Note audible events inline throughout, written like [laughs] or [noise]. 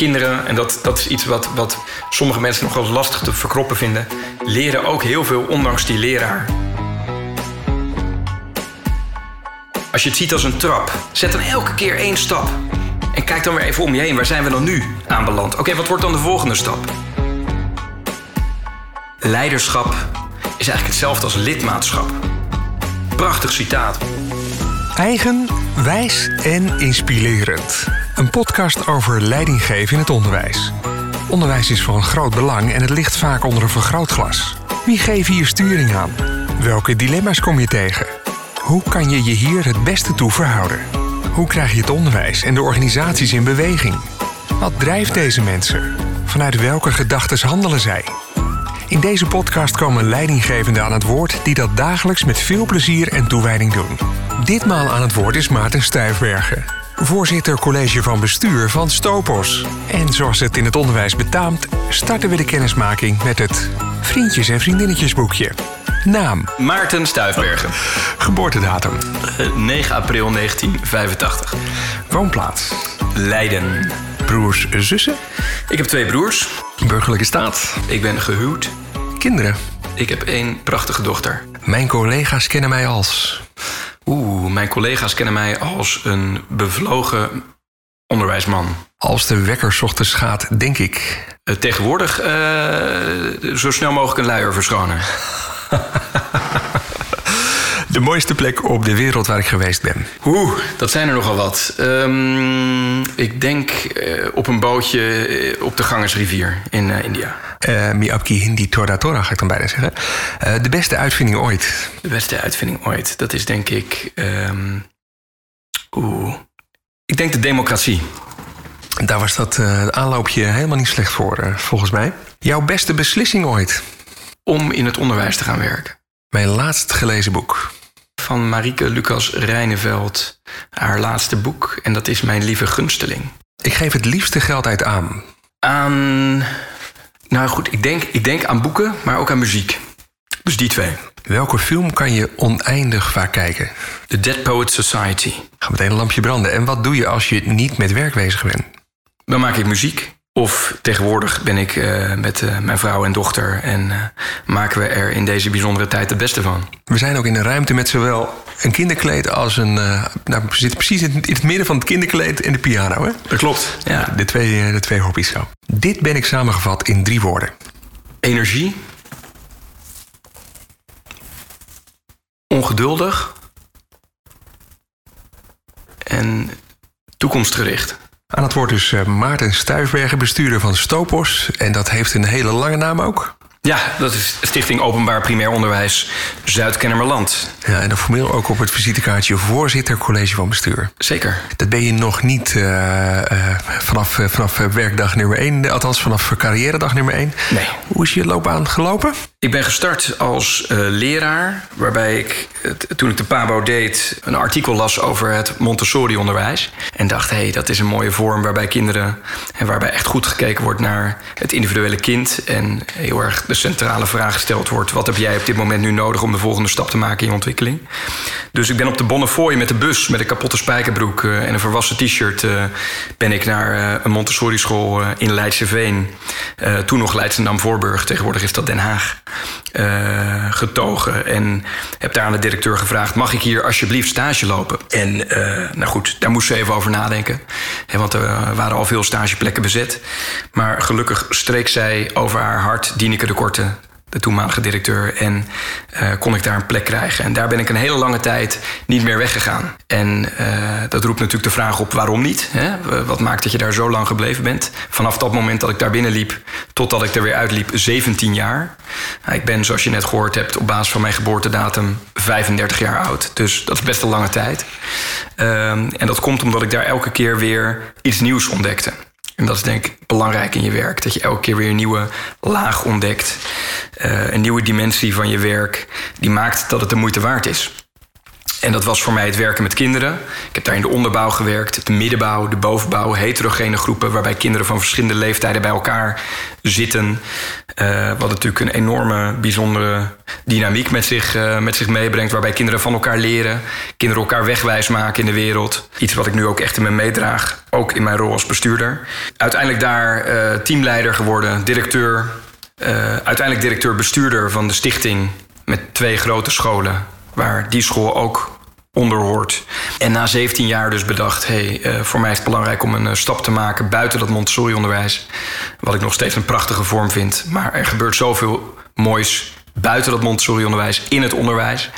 Kinderen, en dat, dat is iets wat, wat sommige mensen nog wel lastig te verkroppen vinden, leren ook heel veel ondanks die leraar. Als je het ziet als een trap, zet dan elke keer één stap. En kijk dan weer even om je heen. Waar zijn we dan nu aanbeland? Oké, wat wordt dan de volgende stap? Leiderschap is eigenlijk hetzelfde als lidmaatschap. Prachtig citaat. Eigen, wijs en inspirerend. Een podcast over leidinggeven in het onderwijs. Onderwijs is van groot belang en het ligt vaak onder een vergrootglas. Wie geeft hier sturing aan? Welke dilemma's kom je tegen? Hoe kan je je hier het beste toe verhouden? Hoe krijg je het onderwijs en de organisaties in beweging? Wat drijft deze mensen? Vanuit welke gedachten handelen zij? In deze podcast komen leidinggevenden aan het woord die dat dagelijks met veel plezier en toewijding doen. Ditmaal aan het woord is Maarten Stuyfbergen, voorzitter college van bestuur van Stopos. En zoals het in het onderwijs betaamt, starten we de kennismaking met het Vriendjes en Vriendinnetjesboekje. Naam, Maarten Stuifbergen, geboortedatum, eh, 9 april 1985. woonplaats, Leiden. broers, zussen, Ik heb twee broers. burgerlijke staat, Ik ben gehuwd. kinderen. Ik heb één prachtige dochter. Mijn collega's kennen mij als Oeh, mijn collega's kennen mij als een bevlogen onderwijsman. als de wekker ochtends gaat, denk ik. Eh, tegenwoordig eh, zo snel mogelijk een luier verschonen. [laughs] De mooiste plek op de wereld waar ik geweest ben. Oeh, dat zijn er nogal wat. Ehm, ik denk eh, op een bootje eh, op de Gangesrivier in eh, India. Eh Miyabki Hindi Tora Tora ga ik dan bijna zeggen. De beste uitvinding ooit. De beste uitvinding ooit. Dat is denk ik. ehm, Oeh. Ik denk de democratie. Daar was dat aanloopje helemaal niet slecht voor, volgens mij. Jouw beste beslissing ooit. Om in het onderwijs te gaan werken. Mijn laatst gelezen boek. Van Marieke Lucas Rijneveld. Haar laatste boek. En dat is Mijn Lieve Gunsteling. Ik geef het liefste geld uit aan. Aan. Nou goed, ik denk, ik denk aan boeken, maar ook aan muziek. Dus die twee. Welke film kan je oneindig vaak kijken? The Dead Poets Society. Ga meteen een lampje branden. En wat doe je als je niet met werk bezig bent? Dan maak ik muziek. Of tegenwoordig ben ik eh, met eh, mijn vrouw en dochter en eh, maken we er in deze bijzondere tijd het beste van. We zijn ook in een ruimte met zowel een kinderkleed als een... nou, we zitten precies in, het midden van het kinderkleed en de piano, hè? Dat klopt. Ja. De twee, de twee hobby's zo. Dit ben ik samengevat in drie woorden. Energie. Ongeduldig. En toekomstgericht. Aan het woord dus eh, Maarten Stuifbergen, bestuurder van Stopos. En dat heeft een hele lange naam ook. Ja, dat is Stichting Openbaar Primair Onderwijs Zuid-Kennemerland. Ja, en dan formeel ook op het visitekaartje voorzitter college van bestuur. Zeker. Dat ben je nog niet eh, eh, vanaf, eh, vanaf werkdag nummer 1, althans vanaf carrièredag nummer 1. Nee. Hoe is je loopbaan gelopen? Ik ben gestart als leraar, waarbij ik toen ik de PABO deed een artikel las over het Montessori-onderwijs. En dacht, hé, hey, dat is een mooie vorm waarbij kinderen en waarbij echt goed gekeken wordt naar het individuele kind. En heel erg de centrale vraag gesteld wordt: wat heb jij op dit moment nu nodig om de volgende stap te maken in ontwikkeling? Dus ik ben op de Bonnefoy met de bus met een kapotte spijkerbroek eh, en een verwassen t-shirt. eh, ben ik naar eh, een Montessori-school in Leidseveen. toen nog Leidschendam-Voorburg, tegenwoordig is dat Den Haag. Eh, getogen en heb daar aan de directeur gevraagd: mag ik hier alsjeblieft stage lopen? En eh, nou goed, daar moest ze even over nadenken, hè, want er waren al veel stageplekken bezet. Maar gelukkig streek zij over haar hart Dieneke de Korte, de toenmalige directeur. En eh, kon ik daar een plek krijgen. En daar ben ik een hele lange tijd niet meer weggegaan. En eh, dat roept natuurlijk de vraag op waarom niet. Hè? Wat maakt dat je daar zo lang gebleven bent? Vanaf dat moment dat ik daar binnenliep totdat ik er weer uitliep, 17 jaar. Nou, ik ben, zoals je net gehoord hebt, op basis van mijn geboortedatum 35 jaar oud. Dus dat is best een lange tijd. Ehm, en dat komt omdat ik daar elke keer weer iets nieuws ontdekte. En dat is denk ik belangrijk in je werk. Dat je elke keer weer een nieuwe laag ontdekt. Eh, een nieuwe dimensie van je werk. Die maakt dat het de moeite waard is. En dat was voor mij het werken met kinderen. Ik heb daar in de onderbouw gewerkt, de middenbouw, de bovenbouw, heterogene groepen waarbij kinderen van verschillende leeftijden bij elkaar zitten. Uh, wat natuurlijk een enorme, bijzondere dynamiek met zich, uh, met zich meebrengt, waarbij kinderen van elkaar leren, kinderen elkaar wegwijs maken in de wereld. Iets wat ik nu ook echt in me meedraag, ook in mijn rol als bestuurder. Uiteindelijk daar uh, teamleider geworden, directeur, uiteindelijk directeur-bestuurder van de stichting met twee grote scholen waar die school ook onder hoort. En na 17 jaar dus bedacht... hey, uh, voor mij is het belangrijk om een uh, stap te maken buiten dat Montessori-onderwijs. Wat ik nog steeds een prachtige vorm vind. Maar er gebeurt zoveel moois buiten dat Montessori-onderwijs, in het onderwijs.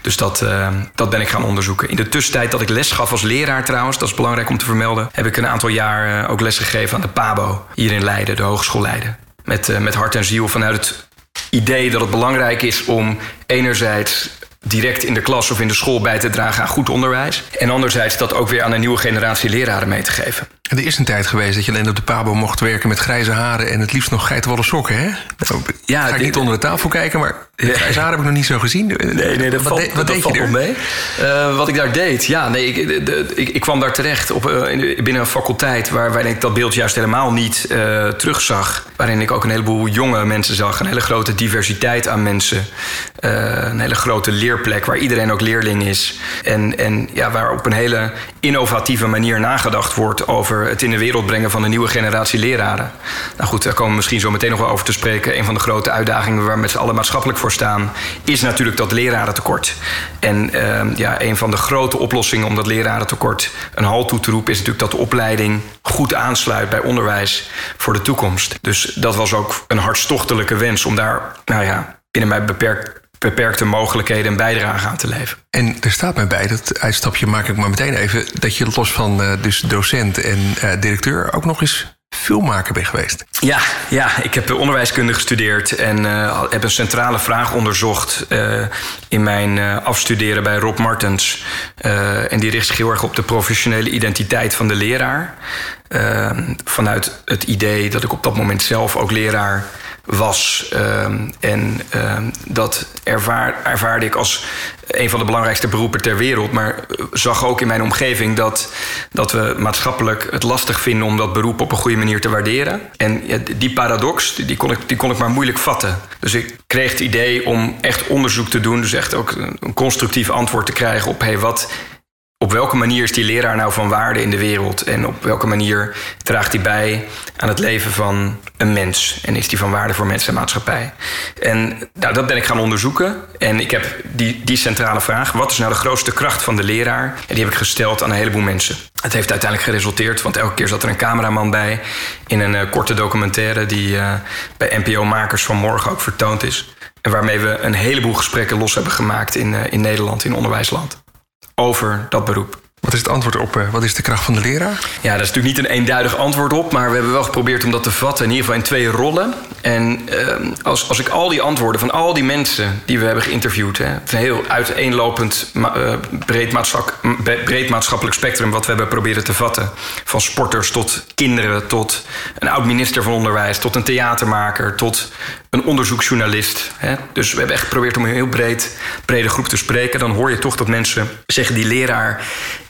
Dus dat, uh, dat ben ik gaan onderzoeken. In de tussentijd dat ik les gaf als leraar trouwens... dat is belangrijk om te vermelden... heb ik een aantal jaar ook les gegeven aan de PABO... hier in Leiden, de Hogeschool Leiden. Met, met hart en ziel vanuit het idee dat het belangrijk is om enerzijds direct in de klas of in de school bij te dragen aan goed onderwijs. En anderzijds dat ook weer aan een nieuwe generatie leraren mee te geven. Er is een tijd geweest dat je alleen op de Pabo mocht werken met grijze haren en het liefst nog geitenwolle sokken, hè? Nou, ja, ga ik niet onder de tafel kijken, maar grijze haren heb ik nog niet zo gezien. Nee, nee, dat wat valt, wat deed je er? mee. Uh, wat ik daar deed, ja, nee, ik, de, ik, ik, kwam daar terecht op, uh, binnen een faculteit waar, waarin ik dat beeld juist helemaal niet uh, terugzag. Waarin ik ook een heleboel jonge mensen zag, een hele grote diversiteit aan mensen, een hele grote leerplek waar iedereen ook leerling is. En, en ja, waar op een hele innovatieve manier nagedacht wordt over het in de wereld brengen van een nieuwe generatie leraren. Nou goed, daar komen we misschien zo meteen nog wel over te spreken. Een van de grote uitdagingen waar we met z'n allen maatschappelijk voor staan, is natuurlijk dat lerarentekort. En uh, ja, een van de grote oplossingen om dat lerarentekort een halt toe te roepen, is natuurlijk dat de opleiding goed aansluit bij onderwijs voor de toekomst. Dus dat was ook een hartstochtelijke wens om daar, nou ja, binnen mij beperkt beperkte mogelijkheden en bijdrage aan te leveren. En er staat mij bij, dat uitstapje maak ik maar meteen even... dat je los van uh, dus docent en uh, directeur ook nog eens filmmaker bent geweest. Ja, ja, ik heb onderwijskunde gestudeerd en uh, heb een centrale vraag onderzocht in mijn afstuderen bij Rob Martens. en die richt zich heel erg op de professionele identiteit van de leraar. vanuit het idee dat ik op dat moment zelf ook leraar was. Um, en um, dat ervaar, ervaarde ik als een van de belangrijkste beroepen ter wereld. Maar zag ook in mijn omgeving dat, dat we maatschappelijk het lastig vinden om dat beroep op een goede manier te waarderen. En die paradox, die kon, ik, die kon ik maar moeilijk vatten. Dus ik kreeg het idee om echt onderzoek te doen. Dus echt ook een constructief antwoord te krijgen op hey, wat op welke manier is die leraar nou van waarde in de wereld? En op welke manier draagt hij bij aan het leven van een mens? En is die van waarde voor mensen en maatschappij? En nou, dat ben ik gaan onderzoeken. En ik heb die, die centrale vraag: wat is nou de grootste kracht van de leraar? En die heb ik gesteld aan een heleboel mensen. Het heeft uiteindelijk geresulteerd, want elke keer zat er een cameraman bij in een uh, korte documentaire die uh, bij NPO-makers van morgen ook vertoond is. En waarmee we een heleboel gesprekken los hebben gemaakt in, uh, in Nederland, in onderwijsland over dat beroep. Wat is het antwoord op? Eh, wat is de kracht van de leraar? Ja, dat is natuurlijk niet een eenduidig antwoord op, maar we hebben wel geprobeerd om dat te vatten, in ieder geval in twee rollen. En uh, als, als ik al die antwoorden van al die mensen die we hebben geïnterviewd, hè, het een heel uiteenlopend uh, breed, breed, maatschappelijk spectrum wat we hebben proberen te vatten. Van sporters tot kinderen, tot een oud minister van Onderwijs, tot een theatermaker, tot een onderzoeksjournalist. Hè? Dus we hebben echt geprobeerd om een heel breed, brede groep te spreken. Dan hoor je toch dat mensen zeggen: die leraar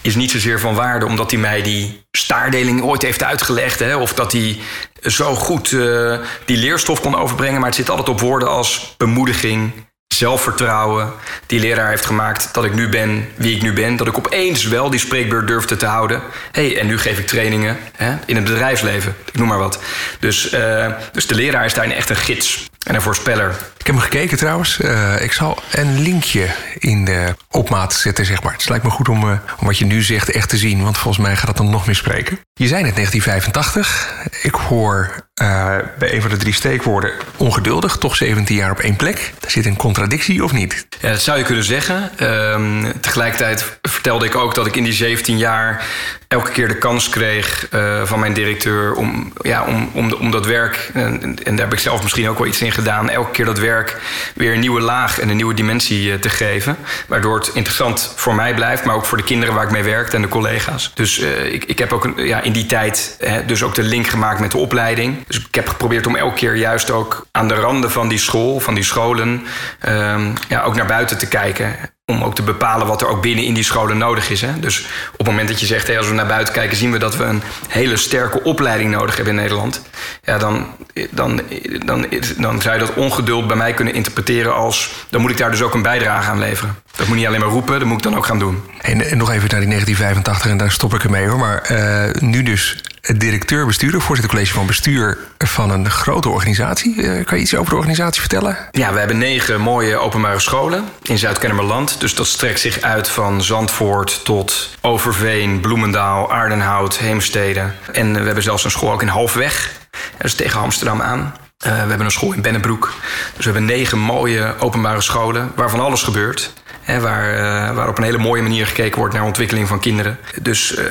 is niet zozeer van waarde omdat hij mij die staardeling ooit heeft uitgelegd. Hè? Of dat hij zo goed uh, die leerstof kon overbrengen. Maar het zit altijd op woorden als bemoediging, zelfvertrouwen die leraar heeft gemaakt dat ik nu ben wie ik nu ben. Dat ik opeens wel die spreekbeurt durfde te houden. hey, en nu geef ik trainingen hè, in het bedrijfsleven. Ik noem maar wat. Dus, uh, dus de leraar is daarin echt een gids en een voorspeller. Ik heb hem gekeken trouwens. Uh, ik zal een linkje in de opmaat zetten, zeg maar. Het lijkt me goed om, om wat je nu zegt echt te zien. Want volgens mij gaat het dan nog meer spreken. Je zei net 1985. Ik hoor uh, bij een van de drie steekwoorden ongeduldig. Toch 17 jaar op één plek. Daar zit een contradictie of niet? Ja, dat zou je kunnen zeggen. Uh, tegelijkertijd vertelde ik ook dat ik in die 17 jaar elke keer de kans kreeg uh, van mijn directeur om, ja, om, om, dat werk, en, en, daar heb ik zelf misschien ook wel iets in gedaan, elke keer dat werk weer een nieuwe laag en een nieuwe dimensie uh, te geven. Waardoor het interessant voor mij blijft, maar ook voor de kinderen waar ik mee werk en de collega's. Dus ik, ik heb ook ja, in die tijd dus ook de link gemaakt met de opleiding. Dus ik heb geprobeerd om elke keer juist ook aan de randen van die school, van die scholen, ehm, ja, ook naar buiten te kijken om ook te bepalen wat er ook binnen in die scholen nodig is. Hè? Dus op het moment dat je zegt, hey, als we naar buiten kijken, zien we dat we een hele sterke opleiding nodig hebben in Nederland. Ja, dan, dan, dan, dan zou je dat ongeduld bij mij kunnen interpreteren als dan moet ik daar dus ook een bijdrage aan leveren. Dat moet niet alleen maar roepen, dat moet ik dan ook gaan doen. En, nog even naar die 1985 en daar stop ik ermee hoor. Maar uh, nu dus directeur-bestuurder, voorzitter college van bestuur van een grote organisatie. Uh, kan je iets over de organisatie vertellen? Ja, we hebben negen mooie openbare scholen in Zuid-Kennemerland. Dus dat strekt zich uit van Zandvoort tot Overveen, Bloemendaal, Aardenhout, Heemstede. En we hebben zelfs een school ook in Halfweg. Dat is tegen Amsterdam aan. Uh, we hebben een school in Bennebroek. Dus we hebben negen mooie openbare scholen waarvan alles gebeurt. Hè, waar, uh, waar op een hele mooie manier gekeken wordt naar ontwikkeling van kinderen. Dus uh,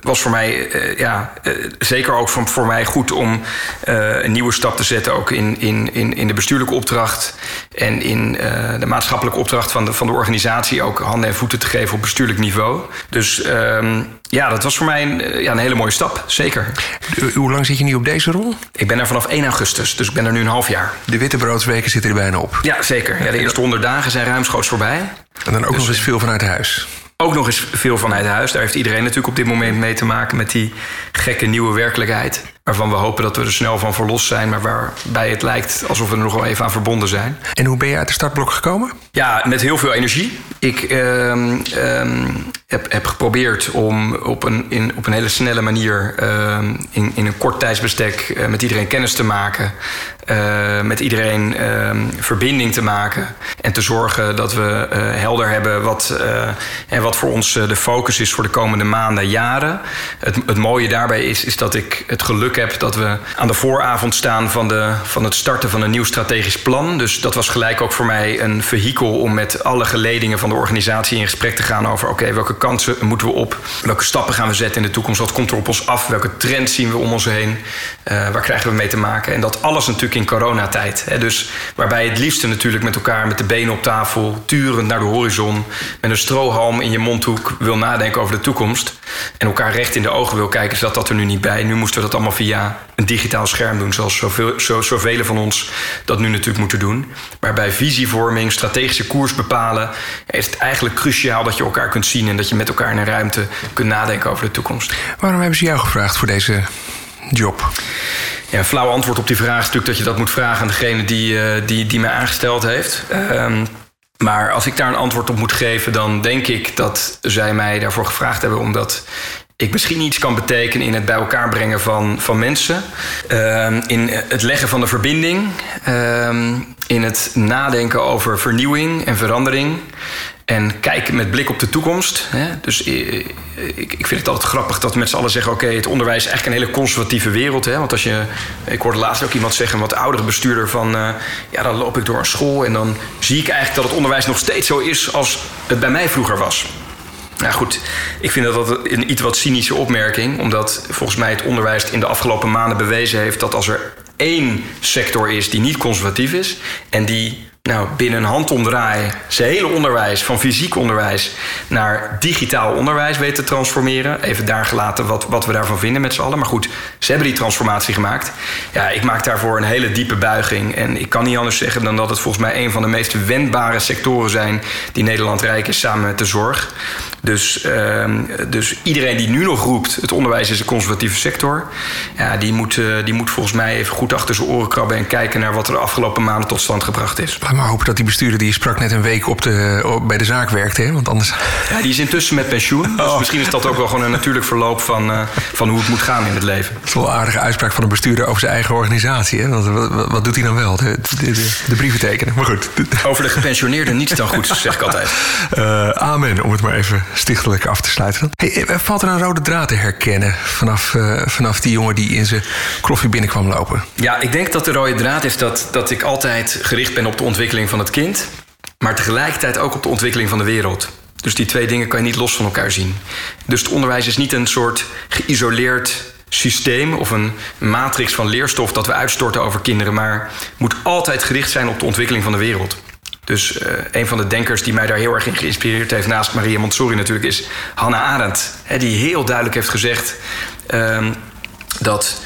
was voor mij ja, zeker ook voor, voor mij goed om een nieuwe stap te zetten. Ook in, in, in, in de bestuurlijke opdracht en in de maatschappelijke opdracht van de, van de organisatie. Ook handen en voeten te geven op bestuurlijk niveau. Dus ehm, ja, dat was voor mij een, ja, een hele mooie stap, zeker. hoe lang zit je nu op deze rol? Ik ben er vanaf 1 augustus, dus ik ben er nu een half jaar. De wittebroodsweken zitten er bijna op. Ja, zeker. Ja, de eerste 100 dagen zijn ruimschoots voorbij. En dan ook dus, nog eens veel vanuit huis. Ook nog eens veel vanuit huis. Daar heeft iedereen natuurlijk op dit moment mee te maken met die gekke nieuwe werkelijkheid. Waarvan we hopen dat we er snel van verlost zijn, maar waarbij het lijkt alsof we er nog wel even aan verbonden zijn. En hoe ben je uit de startblok gekomen? Ja, met heel veel energie. Ik uh, uh, heb, heb geprobeerd om op een, in, op een hele snelle manier uh, in, in een kort tijdsbestek uh, met iedereen kennis te maken. Uh, met iedereen verbinding te maken. En te zorgen dat we helder hebben wat, en wat voor ons de focus is voor de komende maanden, jaren. Het, het mooie daarbij is, is dat ik het geluk heb dat we aan de vooravond staan van, de, van het starten van een nieuw strategisch plan. Dus dat was gelijk ook voor mij een vehikel om met alle geledingen van de organisatie in gesprek te gaan over: oké, welke kansen moeten we op? Welke stappen gaan we zetten in de toekomst? Wat komt er op ons af? Welke trends zien we om ons heen? Waar krijgen we mee te maken? En dat alles natuurlijk in coronatijd. Hè? Dus waarbij het liefste natuurlijk met elkaar met de benen op tafel, turend naar de horizon, met een strohalm in je mondhoek wil nadenken over de toekomst. En elkaar recht in de ogen wil kijken, zat dat er nu niet bij. Nu moesten we dat allemaal via een digitaal scherm doen, zoals zoveel, zo, zoveel van ons dat nu natuurlijk moeten doen. Maar bij visievorming, strategische koers bepalen, is het eigenlijk cruciaal dat je elkaar kunt zien en dat je met elkaar in een ruimte kunt nadenken over de toekomst. Waarom hebben ze jou gevraagd voor deze job? Ja, een flauw antwoord op die vraag is natuurlijk dat je dat moet vragen aan degene die, uh, die, die mij aangesteld heeft. Uh, maar als ik daar een antwoord op moet geven, dan denk ik dat zij mij daarvoor gevraagd hebben omdat ik misschien iets kan betekenen in het bij elkaar brengen van, van mensen. Uh, in het leggen van de verbinding. Uh, in het nadenken over vernieuwing en verandering. En kijken met blik op de toekomst. Hè? Dus ik, ik vind het altijd grappig dat z'n allen zeggen: oké, het onderwijs is eigenlijk een hele conservatieve wereld. Hè? Want als je. Ik hoorde laatst ook iemand zeggen, een wat oudere bestuurder, van. Uh, ja, dan loop ik door een school en dan zie ik eigenlijk dat het onderwijs nog steeds zo is als het bij mij vroeger was. Nou goed, ik vind dat dat een iets wat cynische opmerking. Omdat volgens mij het onderwijs in de afgelopen maanden bewezen heeft dat als er één sector is die niet conservatief is en die nou, binnen een handomdraai zijn hele onderwijs, van fysiek onderwijs naar digitaal onderwijs weten te transformeren. Even daar gelaten wat, wat we daarvan vinden met z'n allen. Maar goed, ze hebben die transformatie gemaakt. Ja, ik maak daarvoor een hele diepe buiging. En ik kan niet anders zeggen dan dat het volgens mij een van de meest wendbare sectoren zijn die Nederland rijk is samen met de zorg. Dus, uh, dus iedereen die nu nog roept, het onderwijs is een conservatieve sector, ja, die, moet, uh, die moet volgens mij even goed achter zijn oren krabben en kijken naar wat er de afgelopen maanden tot stand gebracht is. Laat maar hopen dat die bestuurder die sprak net een week op de, op, bij de zaak werkte, hè? want anders. Ja, die is intussen met pensioen. Dus oh. misschien is dat ook wel gewoon een natuurlijk verloop van, uh, van hoe het moet gaan in het leven. Dat is wel een aardige uitspraak van een bestuurder over zijn eigen organisatie. Hè? Wat, wat doet hij dan wel? De, de, de, de, brieven tekenen. Maar goed. Over de gepensioneerden niets dan goed, zeg ik altijd. Uh, [laughs] amen, om het maar even stichtelijk af te sluiten. Hey, valt er een rode draad te herkennen vanaf, uh, vanaf die jongen die in zijn kloffie binnenkwam lopen? Ja, ik denk dat de rode draad is dat, dat ik altijd gericht ben op de ontwikkeling van het kind, maar tegelijkertijd ook op de ontwikkeling van de wereld. Dus die twee dingen kan je niet los van elkaar zien. Dus het onderwijs is niet een soort geïsoleerd systeem of een matrix van leerstof dat we uitstorten over kinderen, maar moet altijd gericht zijn op de ontwikkeling van de wereld. Dus uh, een van de denkers die mij daar heel erg in geïnspireerd heeft, naast Maria Montessori natuurlijk, is Hannah Arendt. Hè, die heel duidelijk heeft gezegd uh, dat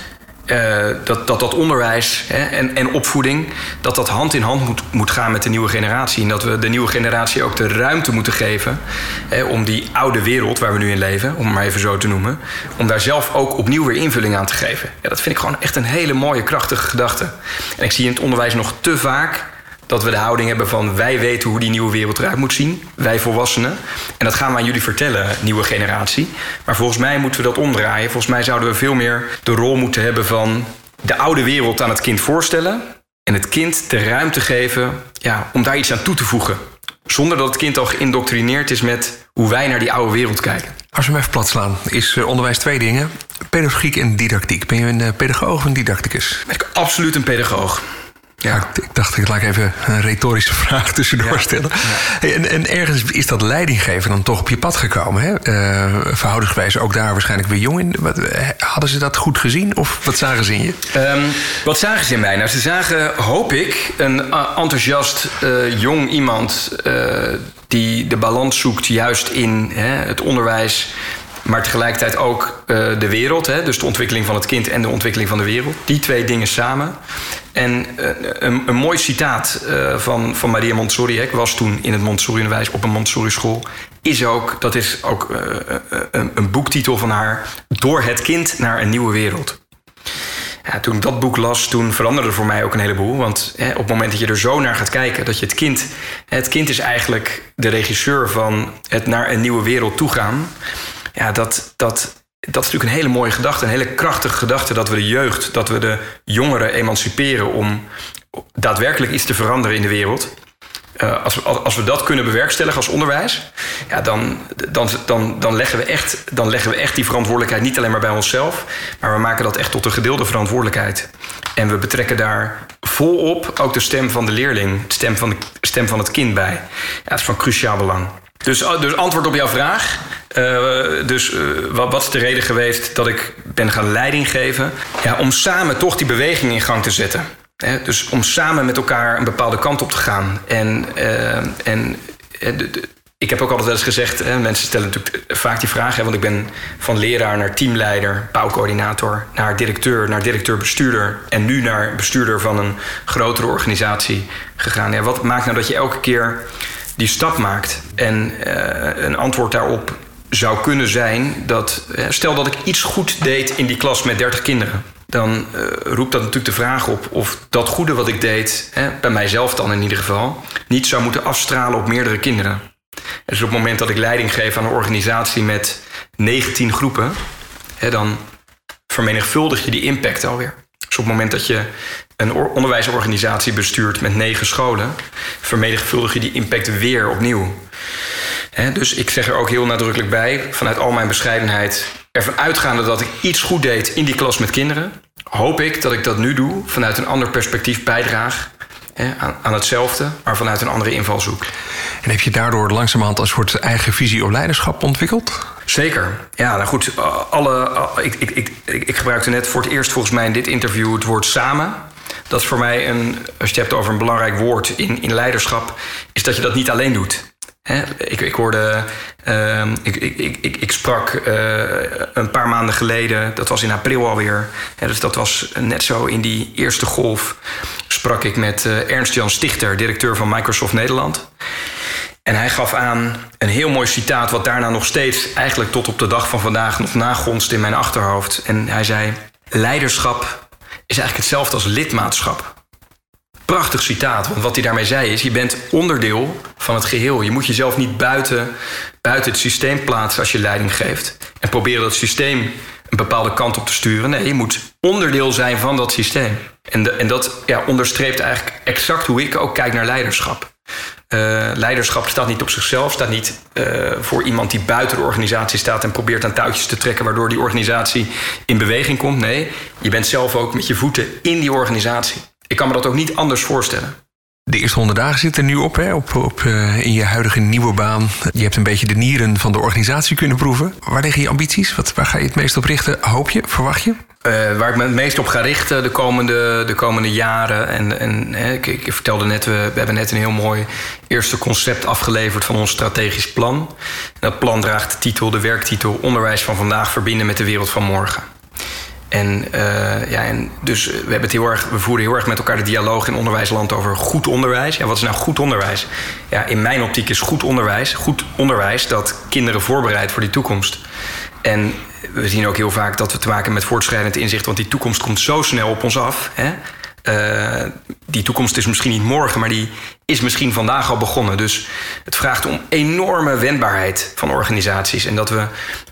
uh, dat, dat dat onderwijs hè, en, en opvoeding... dat dat hand in hand moet, moet gaan met de nieuwe generatie. En dat we de nieuwe generatie ook de ruimte moeten geven... Hè, om die oude wereld waar we nu in leven, om het maar even zo te noemen... om daar zelf ook opnieuw weer invulling aan te geven. Ja, dat vind ik gewoon echt een hele mooie, krachtige gedachte. En ik zie in het onderwijs nog te vaak dat we de houding hebben van wij weten hoe die nieuwe wereld eruit moet zien, wij volwassenen. En dat gaan we aan jullie vertellen, nieuwe generatie. Maar volgens mij moeten we dat omdraaien. Volgens mij zouden we veel meer de rol moeten hebben van de oude wereld aan het kind voorstellen en het kind de ruimte geven ja, om daar iets aan toe te voegen. Zonder dat het kind al geïndoctrineerd is met hoe wij naar die oude wereld kijken. Als we hem even plat slaan, is eh, onderwijs twee dingen: pedagogiek en didactiek. Ben je een eh, pedagoog of een didacticus? Ben ik absoluut een pedagoog. Ja. Ik, dacht, ik laat even een retorische [laughs] vraag tussendoor stellen. En, en, ergens is dat leidinggeven dan toch op je pad gekomen. Hè? Uh, verhoudingsgewijs ook daar waarschijnlijk weer jong in. Wat, eh, hadden ze dat goed gezien of wat zagen ze in je? Um, wat zagen ze in mij? Nou, ze zagen, hoop ik, een enthousiast uh, jong iemand... die de balans zoekt juist in hè, het onderwijs maar tegelijkertijd ook uh, de wereld, hè, dus de ontwikkeling van het kind en de ontwikkeling van de wereld. Die twee dingen samen. En uh, een, een, mooi citaat uh, van, van Maria Montessori, ik was toen in het Montessori-onderwijs op een Montessori-school, is ook, dat is ook een, een boektitel van haar, Door het kind naar een nieuwe wereld. Ja, toen ik dat boek las, toen veranderde voor mij ook een heleboel. Want hè, op het moment dat je er zo naar gaat kijken, dat je het kind. Het kind is eigenlijk de regisseur van het naar een nieuwe wereld toe gaan. Ja, dat, dat, dat is natuurlijk een hele mooie gedachte, een hele krachtige gedachte dat we de jeugd, dat we de jongeren emanciperen om daadwerkelijk iets te veranderen in de wereld. Uh, als, we, als we dat kunnen bewerkstelligen als onderwijs, ja, dan, dan, dan, dan, leggen we echt, dan leggen we echt die verantwoordelijkheid niet alleen maar bij onszelf, maar we maken dat echt tot een gedeelde verantwoordelijkheid. En we betrekken daar volop ook de stem van de leerling, de stem van, de stem van het kind bij. Ja, dat is van cruciaal belang. Dus, oh, dus antwoord op jouw vraag. Uh, dus uh, wat, wat, is de reden geweest dat ik ben gaan leiding geven? Ja, om samen toch die beweging in gang te zetten. Hè? Dus om samen met elkaar een bepaalde kant op te gaan. En, uh, en ik heb ook altijd wel eens gezegd, hè, mensen stellen natuurlijk vaak die vraag, hè, want ik ben van leraar naar teamleider, bouwcoördinator, naar directeur, naar directeur-bestuurder en nu naar bestuurder van een grotere organisatie gegaan. Ja, wat maakt nou dat je elke keer die stap maakt? En uh, een antwoord daarop zou kunnen zijn dat, uh, stel dat ik iets goed deed in die klas met 30 kinderen. Dan uh, roept dat natuurlijk de vraag op of dat goede wat ik deed, hè, bij mijzelf dan in ieder geval, niet zou moeten afstralen op meerdere kinderen. Dus op het moment dat ik leiding geef aan een organisatie met 19 groepen, hè, dan vermenigvuldig je die impact alweer. Dus op het moment dat je een onderwijsorganisatie bestuurt met negen scholen, vermenigvuldig je die impact weer opnieuw. dus ik zeg er ook heel nadrukkelijk bij, vanuit al mijn bescheidenheid, ervan uitgaande dat ik iets goed deed in die klas met kinderen, hoop ik dat ik dat nu doe vanuit een ander perspectief bijdraag aan, aan, hetzelfde, maar vanuit een andere invalshoek. En heb je daardoor langzamerhand een soort eigen visie op leiderschap ontwikkeld? Zeker. Ja, nou goed. Alle, ik, ik, ik, ik gebruikte net voor het eerst volgens mij in dit interview het woord samen. Dat is voor mij een, als je het hebt over een belangrijk woord in, in leiderschap, is dat je dat niet alleen doet. ik, ik hoorde, uh, ik, ik, ik, ik sprak uh, een paar maanden geleden, dat was in april alweer. Hè, dus dat was net zo in die eerste golf. Sprak ik met Ernst-Jan Stichter, directeur van Microsoft Nederland. En hij gaf aan een heel mooi citaat, wat daarna nog steeds, eigenlijk tot op de dag van vandaag, nog nagonst in mijn achterhoofd. En hij zei: Leiderschap is eigenlijk hetzelfde als lidmaatschap. Prachtig citaat, want wat hij daarmee zei is: je bent onderdeel van het geheel. Je moet jezelf niet buiten, buiten het systeem plaatsen als je leiding geeft. En proberen dat systeem een bepaalde kant op te sturen. Nee, je moet onderdeel zijn van dat systeem. En, en dat ja, onderstreept eigenlijk exact hoe ik ook kijk naar leiderschap. Uh, leiderschap staat niet op zichzelf, staat niet uh, voor iemand die buiten de organisatie staat en probeert aan touwtjes te trekken waardoor die organisatie in beweging komt. Nee, je bent zelf ook met je voeten in die organisatie. Ik kan me dat ook niet anders voorstellen. De eerste honderd dagen zitten nu op, hè, op, op uh, in je huidige nieuwe baan. Je hebt een beetje de nieren van de organisatie kunnen proeven. Waar liggen je ambities? Wat, waar ga je het meest op richten? Hoop je? Verwacht je? Uh, waar ik me het meest op ga richten de komende, de komende jaren. En, en ik, ik, vertelde net, we, we, hebben net een heel mooi eerste concept afgeleverd van ons strategisch plan. Dat plan draagt de titel, de werktitel Onderwijs van vandaag verbinden met de wereld van morgen. En, ja, en dus we, hebben het heel erg, we voeren heel erg met elkaar de dialoog in onderwijsland over goed onderwijs. Ja, wat is nou goed onderwijs? Ja, in mijn optiek is goed onderwijs, goed onderwijs dat kinderen voorbereidt voor die toekomst. En we zien ook heel vaak dat we te maken met voortschrijdend inzicht, want die toekomst komt zo snel op ons af. Hè? Uh, die toekomst is misschien niet morgen, maar die is misschien vandaag al begonnen. Dus het vraagt om enorme wendbaarheid van organisaties. En dat we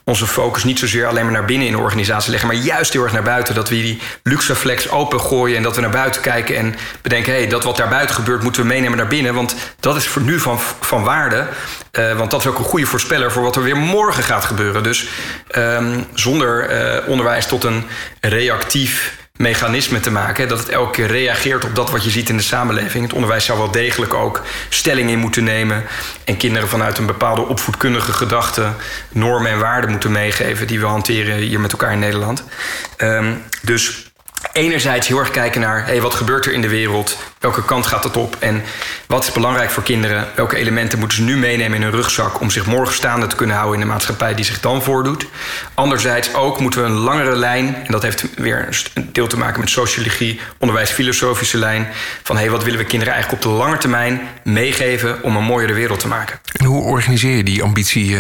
onze focus niet zozeer alleen maar naar binnen in de organisatie leggen, maar juist heel erg naar buiten. Dat we die luxe flex opengooien en dat we naar buiten kijken en bedenken: hé, hey, dat wat daar buiten gebeurt, moeten we meenemen naar binnen. Want dat is voor nu van, van waarde. Uh, want dat is ook een goede voorspeller voor wat er weer morgen gaat gebeuren. Dus um, zonder uh, onderwijs tot een reactief mechanisme te maken. Dat het elke keer reageert op dat wat je ziet in de samenleving. Het onderwijs zou wel degelijk ook stelling in moeten nemen. En kinderen vanuit een bepaalde opvoedkundige gedachte normen en waarden moeten meegeven. die we hanteren hier met elkaar in Nederland. Um, dus enerzijds heel erg kijken naar hey, wat gebeurt er in de wereld, welke kant gaat het op en wat is belangrijk voor kinderen, welke elementen moeten ze nu meenemen in hun rugzak om zich morgen staande te kunnen houden in de maatschappij die zich dan voordoet. Anderzijds ook moeten we een langere lijn, en dat heeft weer een deel te maken met sociologie, onderwijsfilosofische lijn, van hey, wat willen we kinderen eigenlijk op de lange termijn meegeven om een mooiere wereld te maken. En hoe organiseer je die ambitie?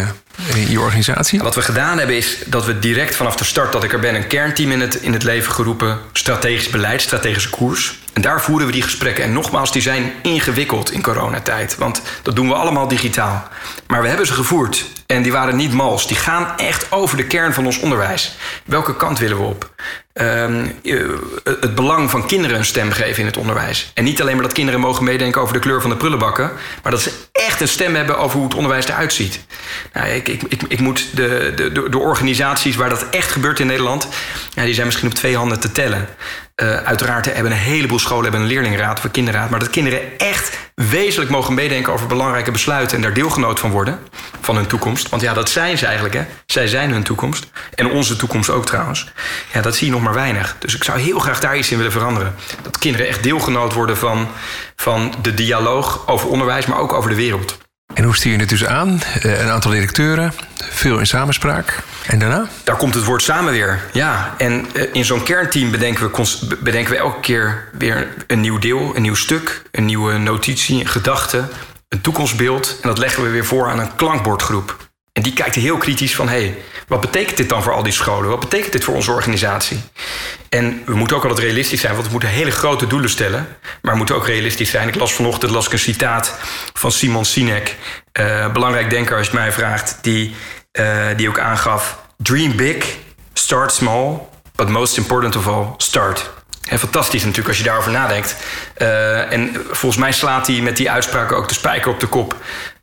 In je organisatie? Wat we gedaan hebben is dat we direct vanaf de start dat ik er ben... een kernteam in het, in het leven geroepen. Strategisch beleid, strategische koers. En daar voeren we die gesprekken. En nogmaals, die zijn ingewikkeld in coronatijd. Want dat doen we allemaal digitaal. Maar we hebben ze gevoerd. En die waren niet mals. Die gaan echt over de kern van ons onderwijs. Welke kant willen we op? Um, het belang van kinderen een stem geven in het onderwijs. En niet alleen maar dat kinderen mogen meedenken over de kleur van de prullenbakken, maar dat ze echt een stem hebben over hoe het onderwijs eruit ziet. Nou, ik, ik, ik, ik moet de, de, de, organisaties waar dat echt gebeurt in Nederland, ja, die zijn misschien op twee handen te tellen. Uh, uiteraard hebben een heleboel scholen hebben een of een kinderraad, maar dat kinderen echt wezenlijk mogen meedenken over belangrijke besluiten en daar deelgenoot van worden, van hun toekomst. Want ja, dat zijn ze eigenlijk, hè. Zij zijn hun toekomst. En onze toekomst ook trouwens. Ja, dat zie je nog maar weinig. Dus ik zou heel graag daar iets in willen veranderen. Dat kinderen echt deelgenoot worden van, van de dialoog over onderwijs, maar ook over de wereld. En hoe stuur je het dus aan? Uh, een aantal directeuren, veel in samenspraak. En daarna? Daar komt het woord samen weer. Ja, en uh, in zo'n kernteam bedenken we, bedenken we elke keer weer een nieuw deel, een nieuw stuk, een nieuwe notitie, een gedachte, een toekomstbeeld. En dat leggen we weer voor aan een klankbordgroep. En die kijkt heel kritisch van: hé, hey, wat betekent dit dan voor al die scholen? Wat betekent dit voor onze organisatie? En we moeten ook altijd realistisch zijn, want we moeten hele grote doelen stellen. Maar we moeten ook realistisch zijn. Ik las vanochtend las ik een citaat van Simon Sinek, uh, belangrijk denker als je het mij vraagt, die, uh, die ook aangaf: Dream big, start small, but most important of all, start. En fantastisch natuurlijk als je daarover nadenkt. Uh, en volgens mij slaat hij met die uitspraak ook de spijker op de kop.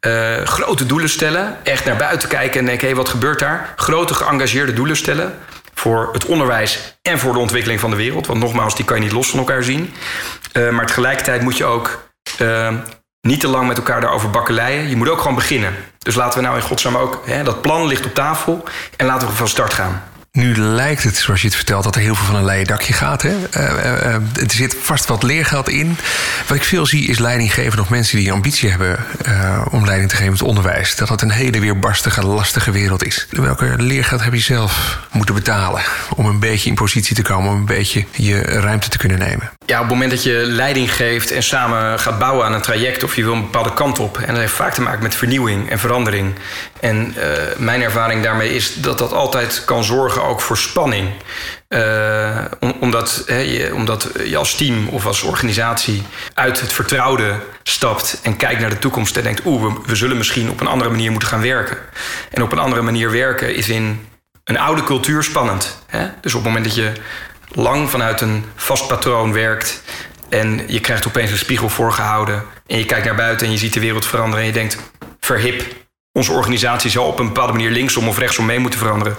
Uh, grote doelen stellen, echt naar buiten kijken en denken: hé, wat gebeurt daar? Grote geëngageerde doelen stellen voor het onderwijs en voor de ontwikkeling van de wereld. Want nogmaals, die kan je niet los van elkaar zien. Uh, maar tegelijkertijd moet je ook niet te lang met elkaar daarover bakkeleien. Je moet ook gewoon beginnen. Dus laten we nou in godsnaam ook, hè, dat plan ligt op tafel en laten we van start gaan. Nu lijkt het, zoals je het vertelt, dat er heel veel van een leien dakje gaat. Hè? Uh, uh, er zit vast wat leergeld in. Wat ik veel zie is leidinggeven nog mensen die ambitie hebben om leiding te geven in het onderwijs. Dat het een hele weerbarstige, lastige wereld is. Welke leergeld heb je zelf moeten betalen om een beetje in positie te komen, om een beetje je ruimte te kunnen nemen? Ja, op het moment dat je leiding geeft en samen gaat bouwen aan een traject of je wil een bepaalde kant op. En dat heeft vaak te maken met vernieuwing en verandering. En mijn ervaring daarmee is dat dat altijd kan zorgen ook voor spanning. Uh, omdat, je, omdat je als team of als organisatie uit het vertrouwde stapt en kijkt naar de toekomst en denkt: oeh, we, we, zullen misschien op een andere manier moeten gaan werken. En op een andere manier werken is in een oude cultuur spannend. Dus op het moment dat je lang vanuit een vast patroon werkt en je krijgt opeens een spiegel voorgehouden en je kijkt naar buiten en je ziet de wereld veranderen en je denkt: verhip, onze organisatie zal op een bepaalde manier linksom of rechtsom mee moeten veranderen.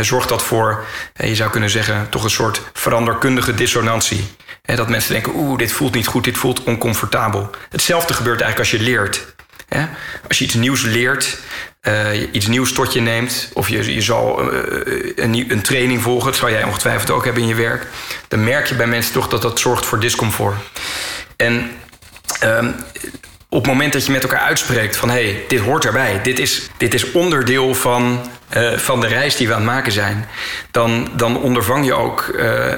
zorgt dat voor, je zou kunnen zeggen, toch een soort veranderkundige dissonantie. Dat mensen denken, oeh, dit voelt niet goed, dit voelt oncomfortabel. Hetzelfde gebeurt eigenlijk als je leert. Als je iets nieuws leert, uh, iets nieuws tot je neemt, of je, je zal uh, een, een, training volgen, dat zou jij ongetwijfeld ook hebben in je werk, dan merk je bij mensen toch dat dat zorgt voor discomfort. En uh, op het moment dat je met elkaar uitspreekt van hé, hey, dit hoort erbij, dit is, dit is onderdeel van, uh, van de reis die we aan het maken zijn, dan, dan ondervang je ook uh,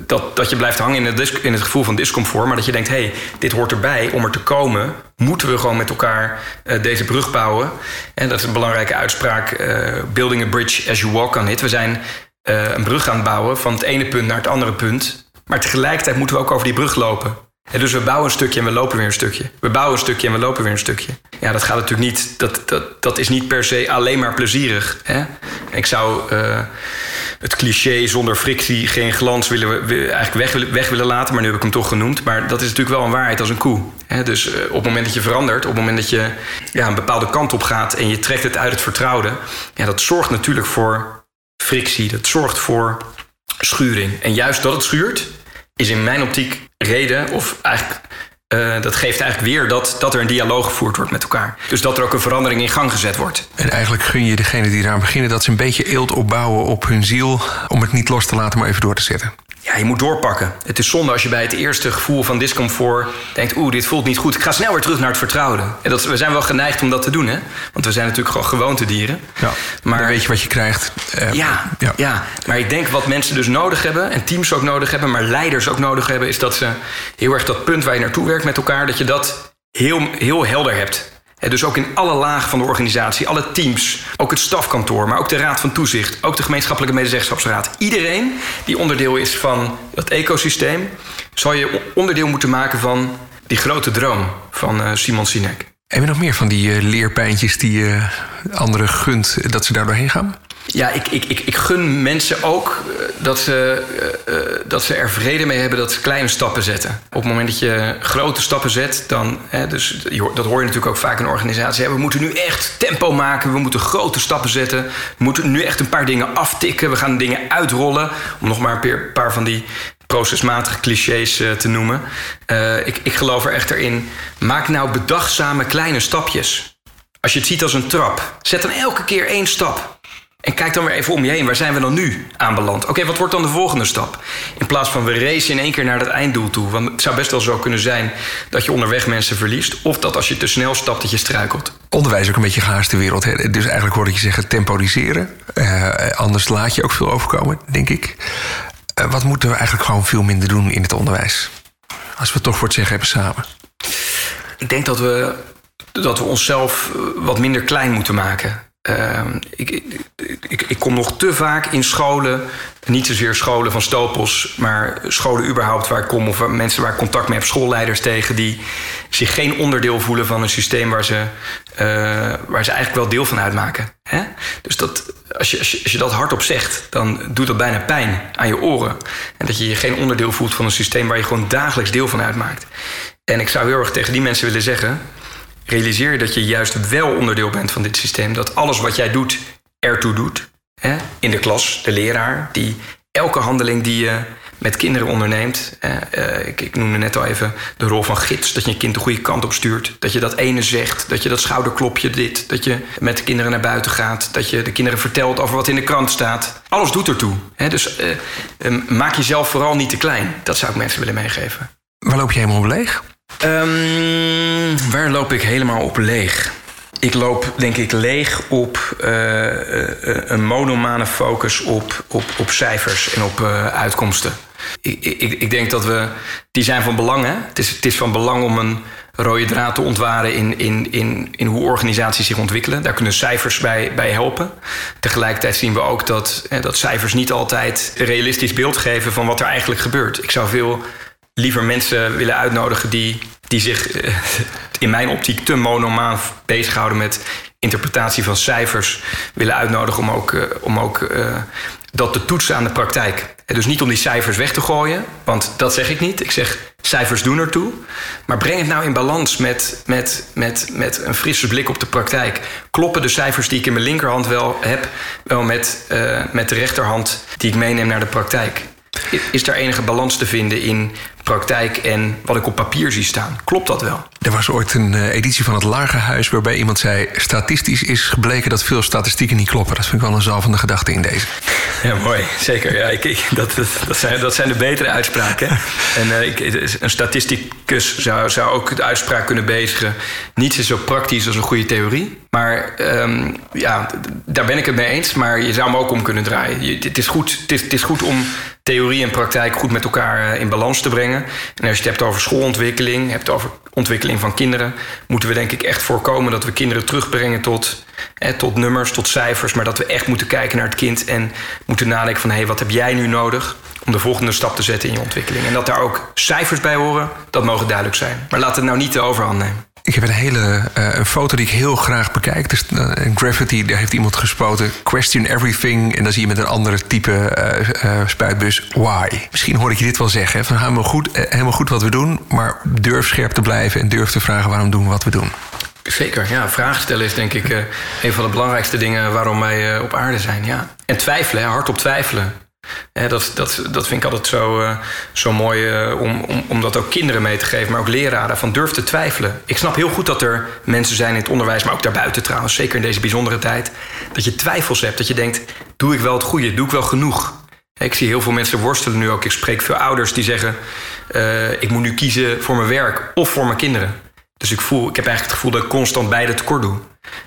dat, dat je blijft hangen in het, in het gevoel van discomfort, maar dat je denkt hé, hey, dit hoort erbij om er te komen, moeten we gewoon met elkaar deze brug bouwen. En dat is een belangrijke uitspraak, building a bridge as you walk on it. We zijn een brug aan het bouwen van het ene punt naar het andere punt, maar tegelijkertijd moeten we ook over die brug lopen. Dus we bouwen een stukje en we lopen weer een stukje. We bouwen een stukje en we lopen weer een stukje. Ja, dat gaat natuurlijk niet. Dat, dat, dat is niet per se alleen maar plezierig. Hè? Ik zou uh, het cliché zonder frictie geen glans willen, we, eigenlijk weg, weg willen laten, maar nu heb ik hem toch genoemd. Maar dat is natuurlijk wel een waarheid als een koe. Hè? Dus uh, op het moment dat je verandert, op het moment dat je ja, een bepaalde kant op gaat en je trekt het uit het vertrouwde, ja, dat zorgt natuurlijk voor frictie. Dat zorgt voor schuring. En juist dat het schuurt, is in mijn optiek reden, of eigenlijk, uh, dat geeft eigenlijk weer dat, dat er een dialoog gevoerd wordt met elkaar. Dus dat er ook een verandering in gang gezet wordt. En eigenlijk gun je degene die eraan beginnen dat ze een beetje eelt opbouwen op hun ziel, om het niet los te laten, maar even door te zetten. Ja, je moet doorpakken. Het is zonde als je bij het eerste gevoel van discomfort denkt: oeh, dit voelt niet goed. Ik ga snel weer terug naar het vertrouwde. En dat, we zijn wel geneigd om dat te doen, hè? Want we zijn natuurlijk gewoon gewoontedieren. Ja, maar dan weet je wat je krijgt. Uh, ja, ja, ja, maar ik denk wat mensen dus nodig hebben, en teams ook nodig hebben, maar leiders ook nodig hebben, is dat ze heel erg dat punt waar je naartoe werkt met elkaar, dat je dat heel, heel helder hebt dus ook in alle lagen van de organisatie, alle teams, ook het stafkantoor, maar ook de Raad van Toezicht, ook de gemeenschappelijke medezeggenschapsraad. Iedereen die onderdeel is van dat ecosysteem, zal je onderdeel moeten maken van die grote droom van uh, Simon Sinek. Heb je nog meer van die uh, leerpijntjes die je uh, anderen gunt dat ze daar doorheen gaan? Ja, ik, ik, ik, ik gun mensen ook eh, dat ze, dat ze er vrede mee hebben dat ze kleine stappen zetten. Op het moment dat je grote stappen zet, dan. Hè, dus, dat hoor je natuurlijk ook vaak in een organisatie. Hè, we moeten nu echt tempo maken, we moeten grote stappen zetten. We moeten nu echt een paar dingen aftikken, we gaan dingen uitrollen. Om nog maar een paar van die procesmatige clichés uh, te noemen. ik, ik geloof er echter in. Maak nou bedachtzame kleine stapjes. Als je het ziet als een trap, zet dan elke keer één stap. En kijk dan weer even om je heen. Waar zijn we dan nu aanbeland? Oké, wat wordt dan de volgende stap? In plaats van we racen in één keer naar dat einddoel toe. Want het zou best wel zo kunnen zijn dat je onderweg mensen verliest. Of dat als je te snel stapt, dat je struikelt. Onderwijs is ook een beetje gehaaste wereld. Dus eigenlijk hoorde ik je zeggen temporiseren. Uh, anders laat je ook veel overkomen, denk ik. Uh, wat moeten we eigenlijk gewoon veel minder doen in het onderwijs? Als we het toch voor zeggen hebben samen. Ik denk dat we, dat we onszelf wat minder klein moeten maken. Uh, ik, ik, ik, kom nog te vaak in scholen, niet zozeer scholen van Stopels, maar scholen überhaupt waar ik kom, of mensen waar ik contact mee heb, schoolleiders tegen, die zich geen onderdeel voelen van een systeem waar ze, waar ze eigenlijk wel deel van uitmaken. Hè? Dus dat, als, je, als, je, als je dat hardop zegt, dan doet dat bijna pijn aan je oren. En dat je je geen onderdeel voelt van een systeem waar je gewoon dagelijks deel van uitmaakt. En ik zou heel erg tegen die mensen willen zeggen realiseer je dat je juist wel onderdeel bent van dit systeem. Dat alles wat jij doet ertoe doet. Hè? In de klas, de leraar, die elke handeling die je met kinderen onderneemt. Uh, ik, ik, noemde net al even de rol van gids. Dat je je kind de goede kant op stuurt. Dat je dat ene zegt. Dat je dat schouderklopje dit. Dat je met de kinderen naar buiten gaat. Dat je de kinderen vertelt over wat in de krant staat. Alles doet ertoe. Hè? Dus uh, maak jezelf vooral niet te klein. Dat zou ik mensen willen meegeven. Waar loop je helemaal op leeg? Um, waar loop ik helemaal op leeg? Ik loop denk ik leeg op uh, een monomane focus op, op, op cijfers en op uh, uitkomsten. Ik, ik, ik, denk dat we. Die zijn van belang. Hè? Het, is, het is van belang om een rode draad te ontwaren in, in, in, in hoe organisaties zich ontwikkelen. Daar kunnen cijfers bij, bij helpen. Tegelijkertijd zien we ook dat, dat cijfers niet altijd een realistisch beeld geven van wat er eigenlijk gebeurt. Ik zou veel liever mensen willen uitnodigen die, die zich eh, in mijn optiek te monomaan bezighouden met interpretatie van cijfers, willen uitnodigen om ook, uh, om ook uh, dat te toetsen aan de praktijk. Dus niet om die cijfers weg te gooien, want dat zeg ik niet. Ik zeg cijfers doen ertoe. Maar breng het nou in balans met, met, met, met een frisse blik op de praktijk. Kloppen de cijfers die ik in mijn linkerhand wel heb, wel met, met de rechterhand die ik meeneem naar de praktijk? Is daar enige balans te vinden in praktijk en wat ik op papier zie staan. Klopt dat wel? Er was ooit een uh, editie van het Lagerhuis waarbij iemand zei: statistisch is gebleken dat veel statistieken niet kloppen. Dat vind ik wel een zalvende gedachte in deze. Ja, mooi. Zeker. Ja, ik, dat, dat, zijn, dat zijn de betere uitspraken. en uh, ik, een statisticus zou, zou ook de uitspraak kunnen bezigen. Niets is zo praktisch als een goede theorie. Maar um, ja, daar ben ik het mee eens. Maar je zou hem ook om kunnen draaien. Je, het, is goed, het, is, het is goed om theorie en praktijk goed met elkaar eh, in balans te brengen. En als je het hebt over schoolontwikkeling, hebt over ontwikkeling van kinderen, moeten we denk ik echt voorkomen dat we kinderen terugbrengen tot, tot nummers, tot cijfers. Maar dat we echt moeten kijken naar het kind en moeten nadenken van hé, hey, wat heb jij nu nodig om de volgende stap te zetten in je ontwikkeling. En dat daar ook cijfers bij horen, dat mogen duidelijk zijn. Maar laat het nou niet de overhand nemen. Ik heb een hele uh, een foto die ik heel graag bekijk. Dus, uh, een graffiti, daar heeft iemand gespoten. Question everything. En dan zie je met een andere type uh, spuitbus. Why? Misschien hoor ik je dit wel zeggen. Van helemaal goed, helemaal goed wat we doen. Maar durf scherp te blijven en durf te vragen waarom doen we wat we doen. Zeker, ja. Vragen stellen is denk ik een van de belangrijkste dingen waarom wij op aarde zijn. Ja. En twijfelen, hardop twijfelen dat, dat, dat vind ik altijd zo, uh, zo mooi uh, om, om, om dat ook kinderen mee te geven, maar ook leraren. Van durf te twijfelen. Ik snap heel goed dat er mensen zijn in het onderwijs, maar ook daarbuiten trouwens, zeker in deze bijzondere tijd, dat je twijfels hebt. Dat je denkt: doe ik wel het goede? Doe ik wel genoeg? Ik zie heel veel mensen worstelen nu ook. Ik spreek veel ouders die zeggen: uh, ik moet nu kiezen voor mijn werk of voor mijn kinderen. Dus ik, voel, ik heb eigenlijk het gevoel dat ik constant beide tekort doe.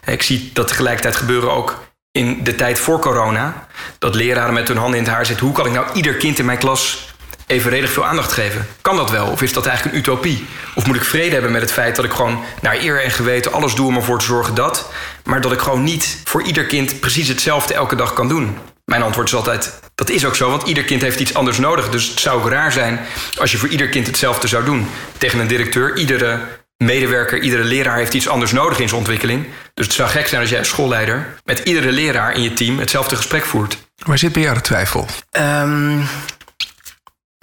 Ik zie dat tegelijkertijd gebeuren ook in de tijd voor corona. Dat leraren met hun handen in het haar zitten. Hoe kan ik nou ieder kind in mijn klas evenredig veel aandacht geven? Kan dat wel? Of is dat eigenlijk een utopie? Of moet ik vrede hebben met het feit dat ik gewoon naar eer en geweten alles doe om ervoor te zorgen dat. Maar dat ik gewoon niet voor ieder kind precies hetzelfde elke dag kan doen? Mijn antwoord is altijd: dat is ook zo, want ieder kind heeft iets anders nodig. Dus het zou ook raar zijn als je voor ieder kind hetzelfde zou doen. Tegen een directeur, iedere medewerker, iedere leraar heeft iets anders nodig in zijn ontwikkeling. Dus het zou gek zijn als jij als schoolleider met iedere leraar in je team hetzelfde gesprek voert. Waar zit bij jou de twijfel? Um,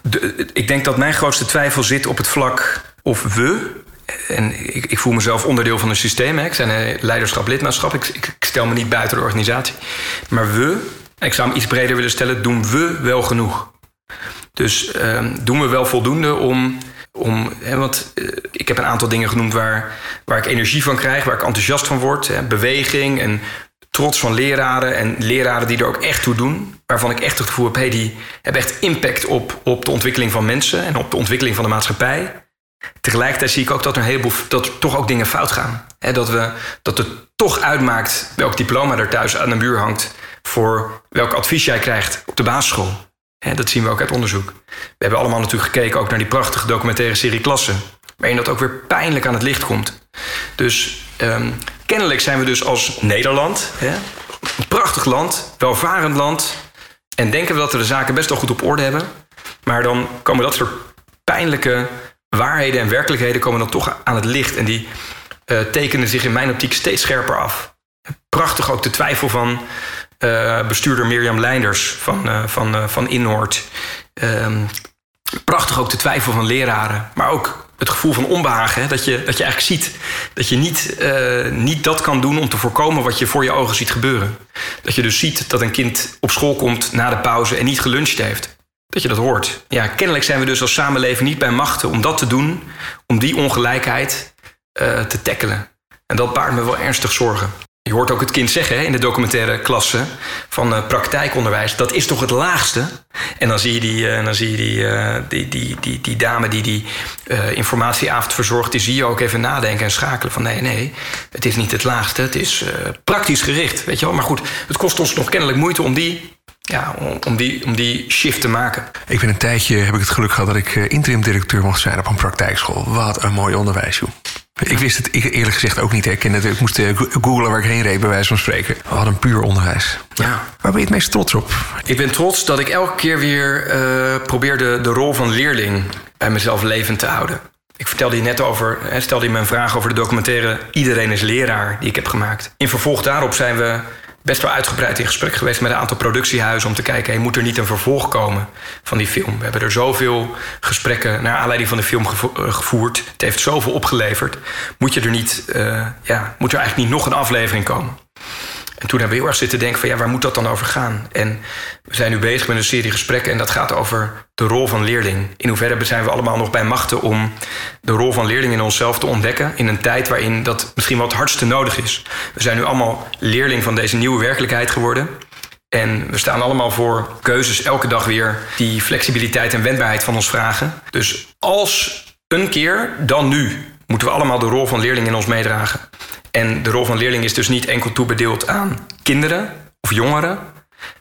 de, ik denk dat mijn grootste twijfel zit op het vlak of we. En ik, ik voel mezelf onderdeel van een systeem. Hè. Ik ben een leiderschap, lidmaatschap. Ik, ik, stel me niet buiten de organisatie. Maar we, ik zou hem iets breder willen stellen, doen we wel genoeg? Dus um, doen we wel voldoende om om, want uh, ik heb een aantal dingen genoemd waar, waar ik energie van krijg, waar ik enthousiast van word. Hè, beweging en trots van leraren en leraren die er ook echt toe doen. Waarvan ik echt het gevoel heb, hey, die hebben echt impact op, op de ontwikkeling van mensen en op de ontwikkeling van de maatschappij. Tegelijkertijd zie ik ook dat er een heleboel dat toch ook dingen fout gaan. Dat, we, dat het toch uitmaakt welk diploma er thuis aan de muur hangt voor welk advies jij krijgt op de basisschool dat zien we ook uit onderzoek. We hebben allemaal natuurlijk gekeken ook naar die prachtige documentaire serie Klassen. Waarin dat ook weer pijnlijk aan het licht komt. Dus um, kennelijk zijn we dus als Nederland, een prachtig land, welvarend land. En denken we dat we de zaken best wel goed op orde hebben. Maar dan komen dat soort pijnlijke waarheden en werkelijkheden komen dan toch aan het licht. En die uh, tekenen zich in mijn optiek steeds scherper af. Prachtig ook de twijfel van uh, bestuurder Mirjam Leinders van, uh, van, uh, van Innoord. Um, prachtig ook de twijfel van leraren, maar ook het gevoel van onbehagen. Dat, je, dat je eigenlijk ziet dat je niet, niet dat kan doen om te voorkomen wat je voor je ogen ziet gebeuren. Dat je dus ziet dat een kind op school komt na de pauze en niet geluncht heeft. Dat je dat hoort. Ja, kennelijk zijn we dus als samenleving niet bij machten om dat te doen, om die ongelijkheid te tackelen. En dat baart me wel ernstig zorgen. Je hoort ook het kind zeggen in de documentaire klasse van uh, praktijkonderwijs. Dat is toch het laagste? En dan zie je die, uh, dan zie je die, uh, die, die, die, die, dame die die informatieavond verzorgt. Die zie je ook even nadenken en schakelen van nee, nee. Het is niet het laagste. Het is praktisch gericht. Weet je wel? Maar goed, het kost ons nog kennelijk moeite om die ja, om, die, om die shift te maken. Ik ben een tijdje, heb ik het geluk gehad dat ik interim directeur mocht zijn op een praktijkschool. Wat een mooi onderwijs, joh. Ik wist het eerlijk gezegd ook niet. Hè. Ik, ik moest uh, googlen waar ik heen reed, bij wijze van spreken. We hadden een puur onderwijs. Ja. Waar ben je het meest trots op? Ik ben trots dat ik elke keer weer uh, probeer de, de rol van leerling bij mezelf levend te houden. Ik vertelde je net over, hè, stelde je een vraag over de documentaire Iedereen is leraar, die ik heb gemaakt. In vervolg daarop zijn we best wel uitgebreid in gesprek geweest met een aantal productiehuizen om te kijken, hey, moet er niet een vervolg komen van die film? We hebben er zoveel gesprekken naar aanleiding van de film eh, gevoerd. Het heeft zoveel opgeleverd. Moet, je er niet, uh, ja, moet er eigenlijk niet nog een aflevering komen? En toen hebben we heel erg zitten denken van ja, waar moet dat dan over gaan? En we zijn nu bezig met een serie gesprekken en dat gaat over de rol van leerling. In hoeverre zijn we allemaal nog bij machten om de rol van leerling in onszelf te ontdekken in een tijd waarin dat misschien wat hardste nodig is. We zijn nu allemaal leerling van deze nieuwe werkelijkheid geworden. En we staan allemaal voor keuzes elke dag weer die flexibiliteit en wendbaarheid van ons vragen. Dus als een keer, dan nu, moeten we allemaal de rol van leerling in ons meedragen. En de rol van leerling is dus niet enkel toebedeeld aan kinderen of jongeren,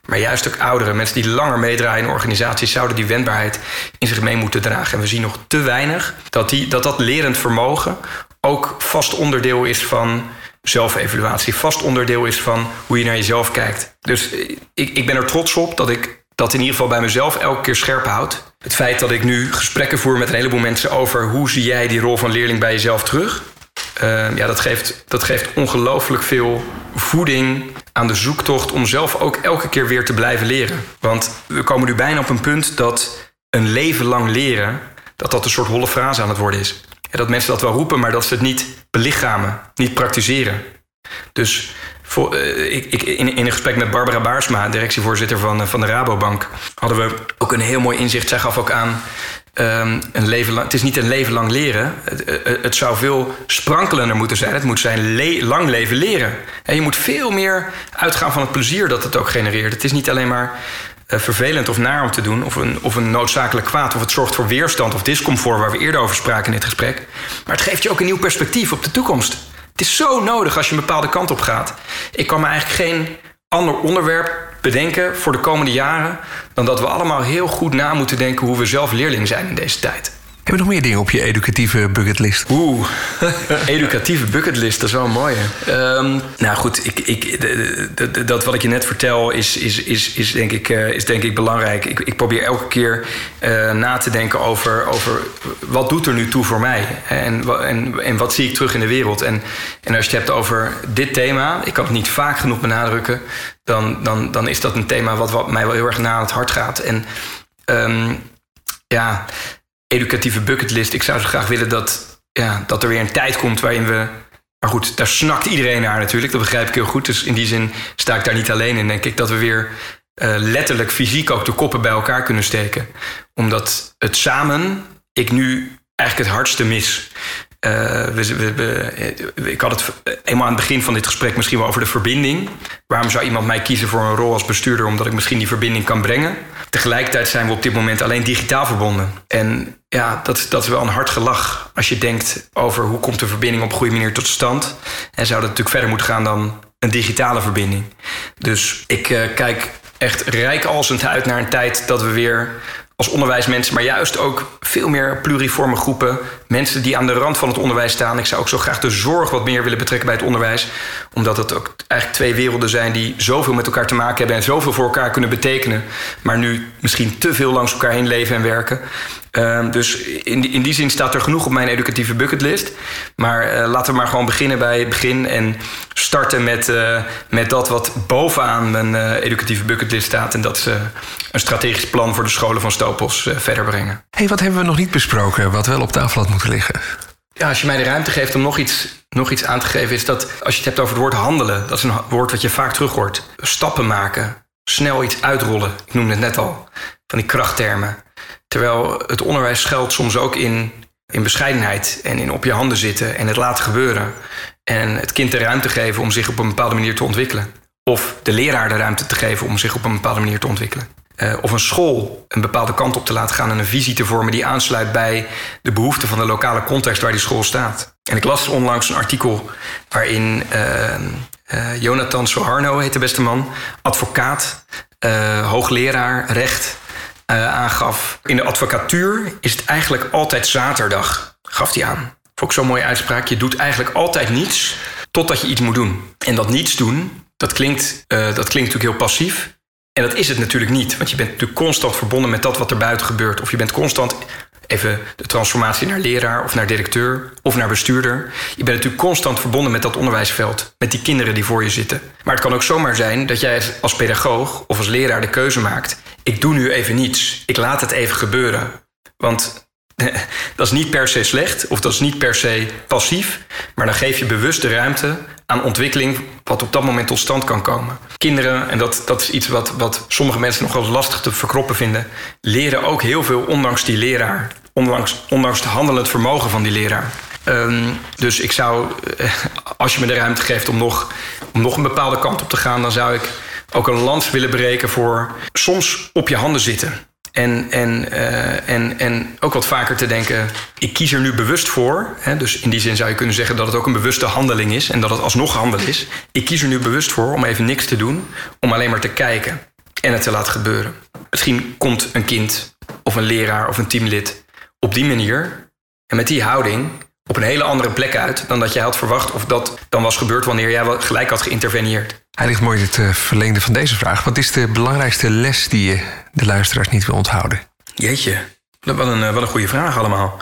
maar juist ook ouderen. Mensen die langer meedraaien in organisaties zouden die wendbaarheid in zich mee moeten dragen. En we zien nog te weinig dat die, dat, dat lerend vermogen ook vast onderdeel is van zelfevaluatie. Vast onderdeel is van hoe je naar jezelf kijkt. Dus ik, ik ben er trots op dat ik dat in ieder geval bij mezelf elke keer scherp houd. Het feit dat ik nu gesprekken voer met een heleboel mensen over hoe zie jij die rol van leerling bij jezelf terug. Uh, ja, dat geeft, dat geeft ongelooflijk veel voeding aan de zoektocht om zelf ook elke keer weer te blijven leren. Want we komen nu bijna op een punt dat een leven lang leren, dat dat een soort holle frase aan het worden is. En dat mensen dat wel roepen, maar dat ze het niet belichamen, niet praktiseren. Dus voor, uh, ik, ik, in, een gesprek met Barbara Baarsma, directievoorzitter van, uh, van de Rabobank, hadden we ook een heel mooi inzicht. Zij gaf ook aan. Um, een leven lang, het is niet een leven lang leren. Het, het zou veel sprankelender moeten zijn. Het moet zijn lang leven leren. En je moet veel meer uitgaan van het plezier dat het ook genereert. Het is niet alleen maar vervelend of naar om te doen, of een, of een noodzakelijk kwaad, of het zorgt voor weerstand of discomfort, waar we eerder over spraken in dit gesprek. Maar het geeft je ook een nieuw perspectief op de toekomst. Het is zo nodig als je een bepaalde kant op gaat. Ik kan me eigenlijk geen ander onderwerp bedenken voor de komende jaren dan dat we allemaal heel goed na moeten denken hoe we zelf leerling zijn in deze tijd. Heb je nog meer dingen op je educatieve bucketlist? Oeh, [laughs] educatieve bucketlist, dat is wel een mooie. Um, nou goed, ik, ik, dat wat ik je net vertel is, is, is, is, denk, ik, uh, is denk ik belangrijk. Ik, ik probeer elke keer uh, na te denken over, over wat doet er nu toe voor mij? En, en, en wat zie ik terug in de wereld? En, en als je het hebt over dit thema, ik kan het niet vaak genoeg benadrukken... dan, dan, dan is dat een thema wat, wat mij wel heel erg na het hart gaat. En um, ja educatieve bucketlist. Ik zou zo graag willen dat, ja, dat er weer een tijd komt waarin we. Maar goed, daar snakt iedereen naar natuurlijk. Dat begrijp ik heel goed. Dus in die zin sta ik daar niet alleen in, denk ik. Dat we weer uh, letterlijk fysiek ook de koppen bij elkaar kunnen steken. Omdat het samen ik nu eigenlijk het hardste mis. Uh, we, we, we, ik had het eenmaal aan het begin van dit gesprek misschien wel over de verbinding. Waarom zou iemand mij kiezen voor een rol als bestuurder? Omdat ik misschien die verbinding kan brengen. Tegelijkertijd zijn we op dit moment alleen digitaal verbonden. En ja, dat, dat is wel een hard gelach als je denkt over hoe komt de verbinding op een goede manier tot stand. En zou dat natuurlijk verder moeten gaan dan een digitale verbinding. Dus ik uh, kijk echt rijkalsend uit naar een tijd dat we weer als onderwijsmensen, maar juist ook veel meer pluriforme groepen. Mensen die aan de rand van het onderwijs staan. Ik zou ook zo graag de zorg wat meer willen betrekken bij het onderwijs. Omdat het ook eigenlijk twee werelden zijn die zoveel met elkaar te maken hebben en zoveel voor elkaar kunnen betekenen. Maar nu misschien te veel langs elkaar heen leven en werken. Uh, dus in die, in die zin staat er genoeg op mijn educatieve bucketlist. Maar uh, laten we maar gewoon beginnen bij het begin. En starten met, uh, met dat wat bovenaan mijn uh, educatieve bucketlist staat. En dat is een strategisch plan voor de scholen van Stopos verder brengen. hey, wat hebben we nog niet besproken wat wel op tafel had Ja, als je mij de ruimte geeft om nog iets, nog iets aan te geven, is dat als je het hebt over het woord handelen, dat is een woord wat je vaak terug hoort. Stappen maken, snel iets uitrollen. Ik noemde het net al, van die krachttermen. Terwijl het onderwijs schuilt soms ook in, in bescheidenheid en in op je handen zitten en het laten gebeuren. En het kind de ruimte geven om zich op een bepaalde manier te ontwikkelen. Of de leraar de ruimte te geven om zich op een bepaalde manier te ontwikkelen. Uh, of een school een bepaalde kant op te laten gaan en een visie te vormen die aansluit bij de behoeften van de lokale context waar die school staat. En ik las onlangs een artikel waarin uh, uh, Jonathan Soharno heet de beste man, advocaat, hoogleraar recht, aangaf. In de advocatuur is het eigenlijk altijd zaterdag, gaf hij aan. Vond zo'n mooie uitspraak. Je doet eigenlijk altijd niets totdat je iets moet doen. En dat niets doen, dat klinkt, dat klinkt natuurlijk heel passief. En dat is het natuurlijk niet. Want je bent natuurlijk constant verbonden met dat wat er buiten gebeurt. Of je bent constant even de transformatie naar leraar of naar directeur of naar bestuurder. Je bent natuurlijk constant verbonden met dat onderwijsveld, met die kinderen die voor je zitten. Maar het kan ook zomaar zijn dat jij als pedagoog of als leraar de keuze maakt: ik doe nu even niets, ik laat het even gebeuren. Want [laughs] dat is niet per se slecht of dat is niet per se passief. Maar dan geef je bewust de ruimte aan ontwikkeling wat op dat moment tot stand kan komen. Kinderen, en dat, dat is iets wat, wat sommige mensen nog wel lastig te verkroppen vinden, leren ook heel veel ondanks die leraar. Ondanks, ondanks het handelend vermogen van die leraar. Ehm, dus ik zou, eh, als je me de ruimte geeft om nog, om nog een bepaalde kant op te gaan, dan zou ik ook een lans willen breken voor soms op je handen zitten. En, en, uh, en, en ook wat vaker te denken, ik kies er nu bewust voor. Hè, dus in die zin zou je kunnen zeggen dat het ook een bewuste handeling is en dat het alsnog handel is. Ik kies er nu bewust voor om even niks te doen, om alleen maar te kijken en het te laten gebeuren. Misschien komt een kind of een leraar of een teamlid op die manier en met die houding op een hele andere plek uit dan dat jij had verwacht of dat dan was gebeurd wanneer jij gelijk had geïnterveneerd. Hij ligt mooi in het uh, verlengde van deze vraag. Wat is de belangrijkste les die je de luisteraars niet wil onthouden? Jeetje, wat een, eh, wat een goede vraag allemaal.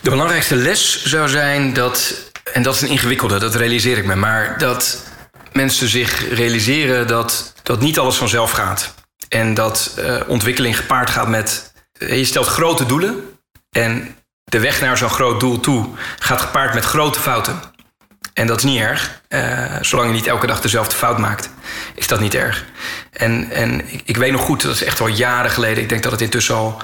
De belangrijkste les zou zijn dat, en dat is een ingewikkelde, dat realiseer ik me, maar dat mensen zich realiseren dat, dat niet alles vanzelf gaat. En dat uh, ontwikkeling gepaard gaat met. Je stelt grote doelen. En de weg naar zo'n groot doel toe gaat gepaard met grote fouten. En dat is niet erg. Uh, zolang je niet elke dag dezelfde fout maakt, is dat niet erg. En, en ik, ik, weet nog goed, dat is echt al jaren geleden. Ik denk dat het intussen al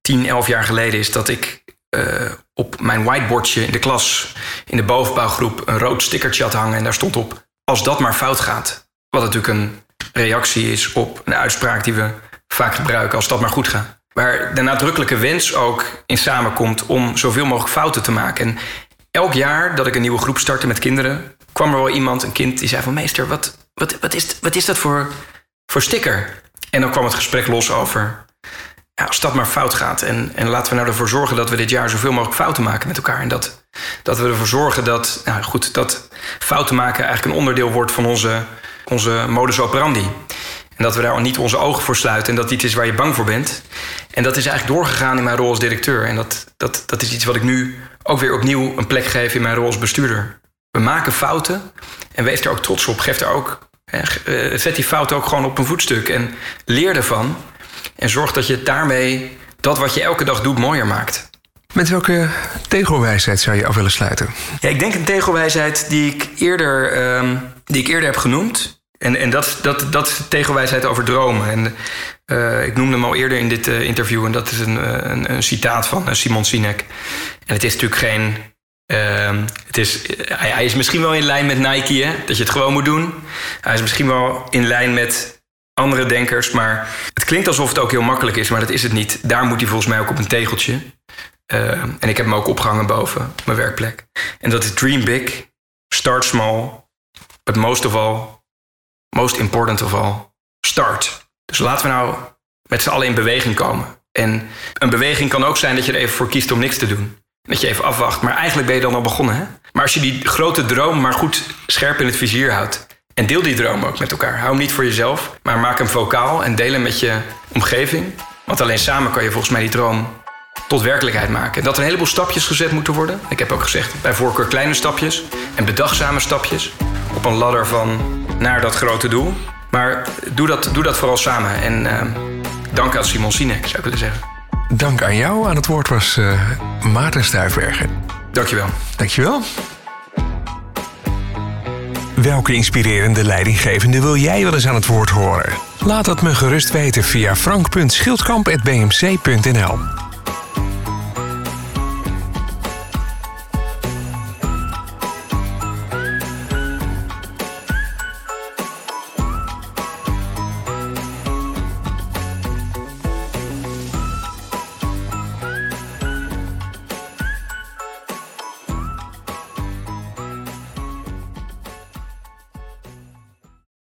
10, 11 jaar geleden is dat ik uh, op mijn whiteboardje in de klas, in de bovenbouwgroep, een rood stickertje had hangen. En daar stond op: Als dat maar fout gaat. Wat natuurlijk een reactie is op een uitspraak die we vaak gebruiken: Als dat maar goed gaat. Waar de nadrukkelijke wens ook in samenkomt om zoveel mogelijk fouten te maken. En elk jaar dat ik een nieuwe groep startte met kinderen, kwam er wel iemand, een kind, die zei van meester, wat, wat, wat, is, wat is dat voor, voor sticker? En dan kwam het gesprek los over, ja, als dat maar fout gaat. En, en laten we nou ervoor zorgen dat we dit jaar zoveel mogelijk fouten maken met elkaar. En dat, dat we ervoor zorgen dat, nou goed, dat fouten maken eigenlijk een onderdeel wordt van onze, onze modus operandi. En dat we daar niet onze ogen voor sluiten en dat iets is waar je bang voor bent. En dat is eigenlijk doorgegaan in mijn rol als directeur. En dat, dat, dat is iets wat ik nu ook weer opnieuw een plek geef in mijn rol als bestuurder. We maken fouten en wees er ook trots op. Geef er ook, eh, zet die fouten ook gewoon op een voetstuk en leer ervan. En zorg dat je daarmee dat wat je elke dag doet mooier maakt. Met welke tegelwijsheid zou je af willen sluiten? Ja, ik denk een tegelwijsheid die ik eerder, um, die ik eerder heb genoemd. En, en dat, dat, dat is de tegelwijsheid over dromen. En uh, ik noemde hem al eerder in dit uh, interview. En dat is een, uh, een, een citaat van Simon Sinek. En het is natuurlijk geen. Ehm, het is, hij, hij, is misschien wel in lijn met Nike, hè? dat je het gewoon moet doen. Hij is misschien wel in lijn met andere denkers. Maar het klinkt alsof het ook heel makkelijk is, maar dat is het niet. Daar moet hij volgens mij ook op een tegeltje. Ehm, en ik heb hem ook opgehangen boven mijn werkplek. En dat is Dream Big, Start Small, but most of all most important of all, start. Dus laten we nou met z'n allen in beweging komen. En een beweging kan ook zijn dat je er even voor kiest om niks te doen. Dat je even afwacht. Maar eigenlijk ben je dan al begonnen. Hè? Maar als je die grote droom maar goed scherp in het vizier houdt. En deel die droom ook met elkaar. Hou hem niet voor jezelf, maar maak hem vocaal en deel hem met je omgeving. Want alleen samen kan je volgens mij die droom tot werkelijkheid maken. En dat er een heleboel stapjes gezet moeten worden. Ik heb ook gezegd, bij voorkeur kleine stapjes en bedachtzame stapjes. Op een ladder van naar dat grote doel. Maar doe dat, doe dat vooral samen. En uh, dank aan Simon Sinek, zou ik willen zeggen. Dank aan jou. Aan het woord was uh, Maarten Stuifbergen. Dankjewel. Dankjewel. Welke inspirerende leidinggevende wil jij wel eens aan het woord horen? Laat dat me gerust weten via frank.schildkamp.bmc.nl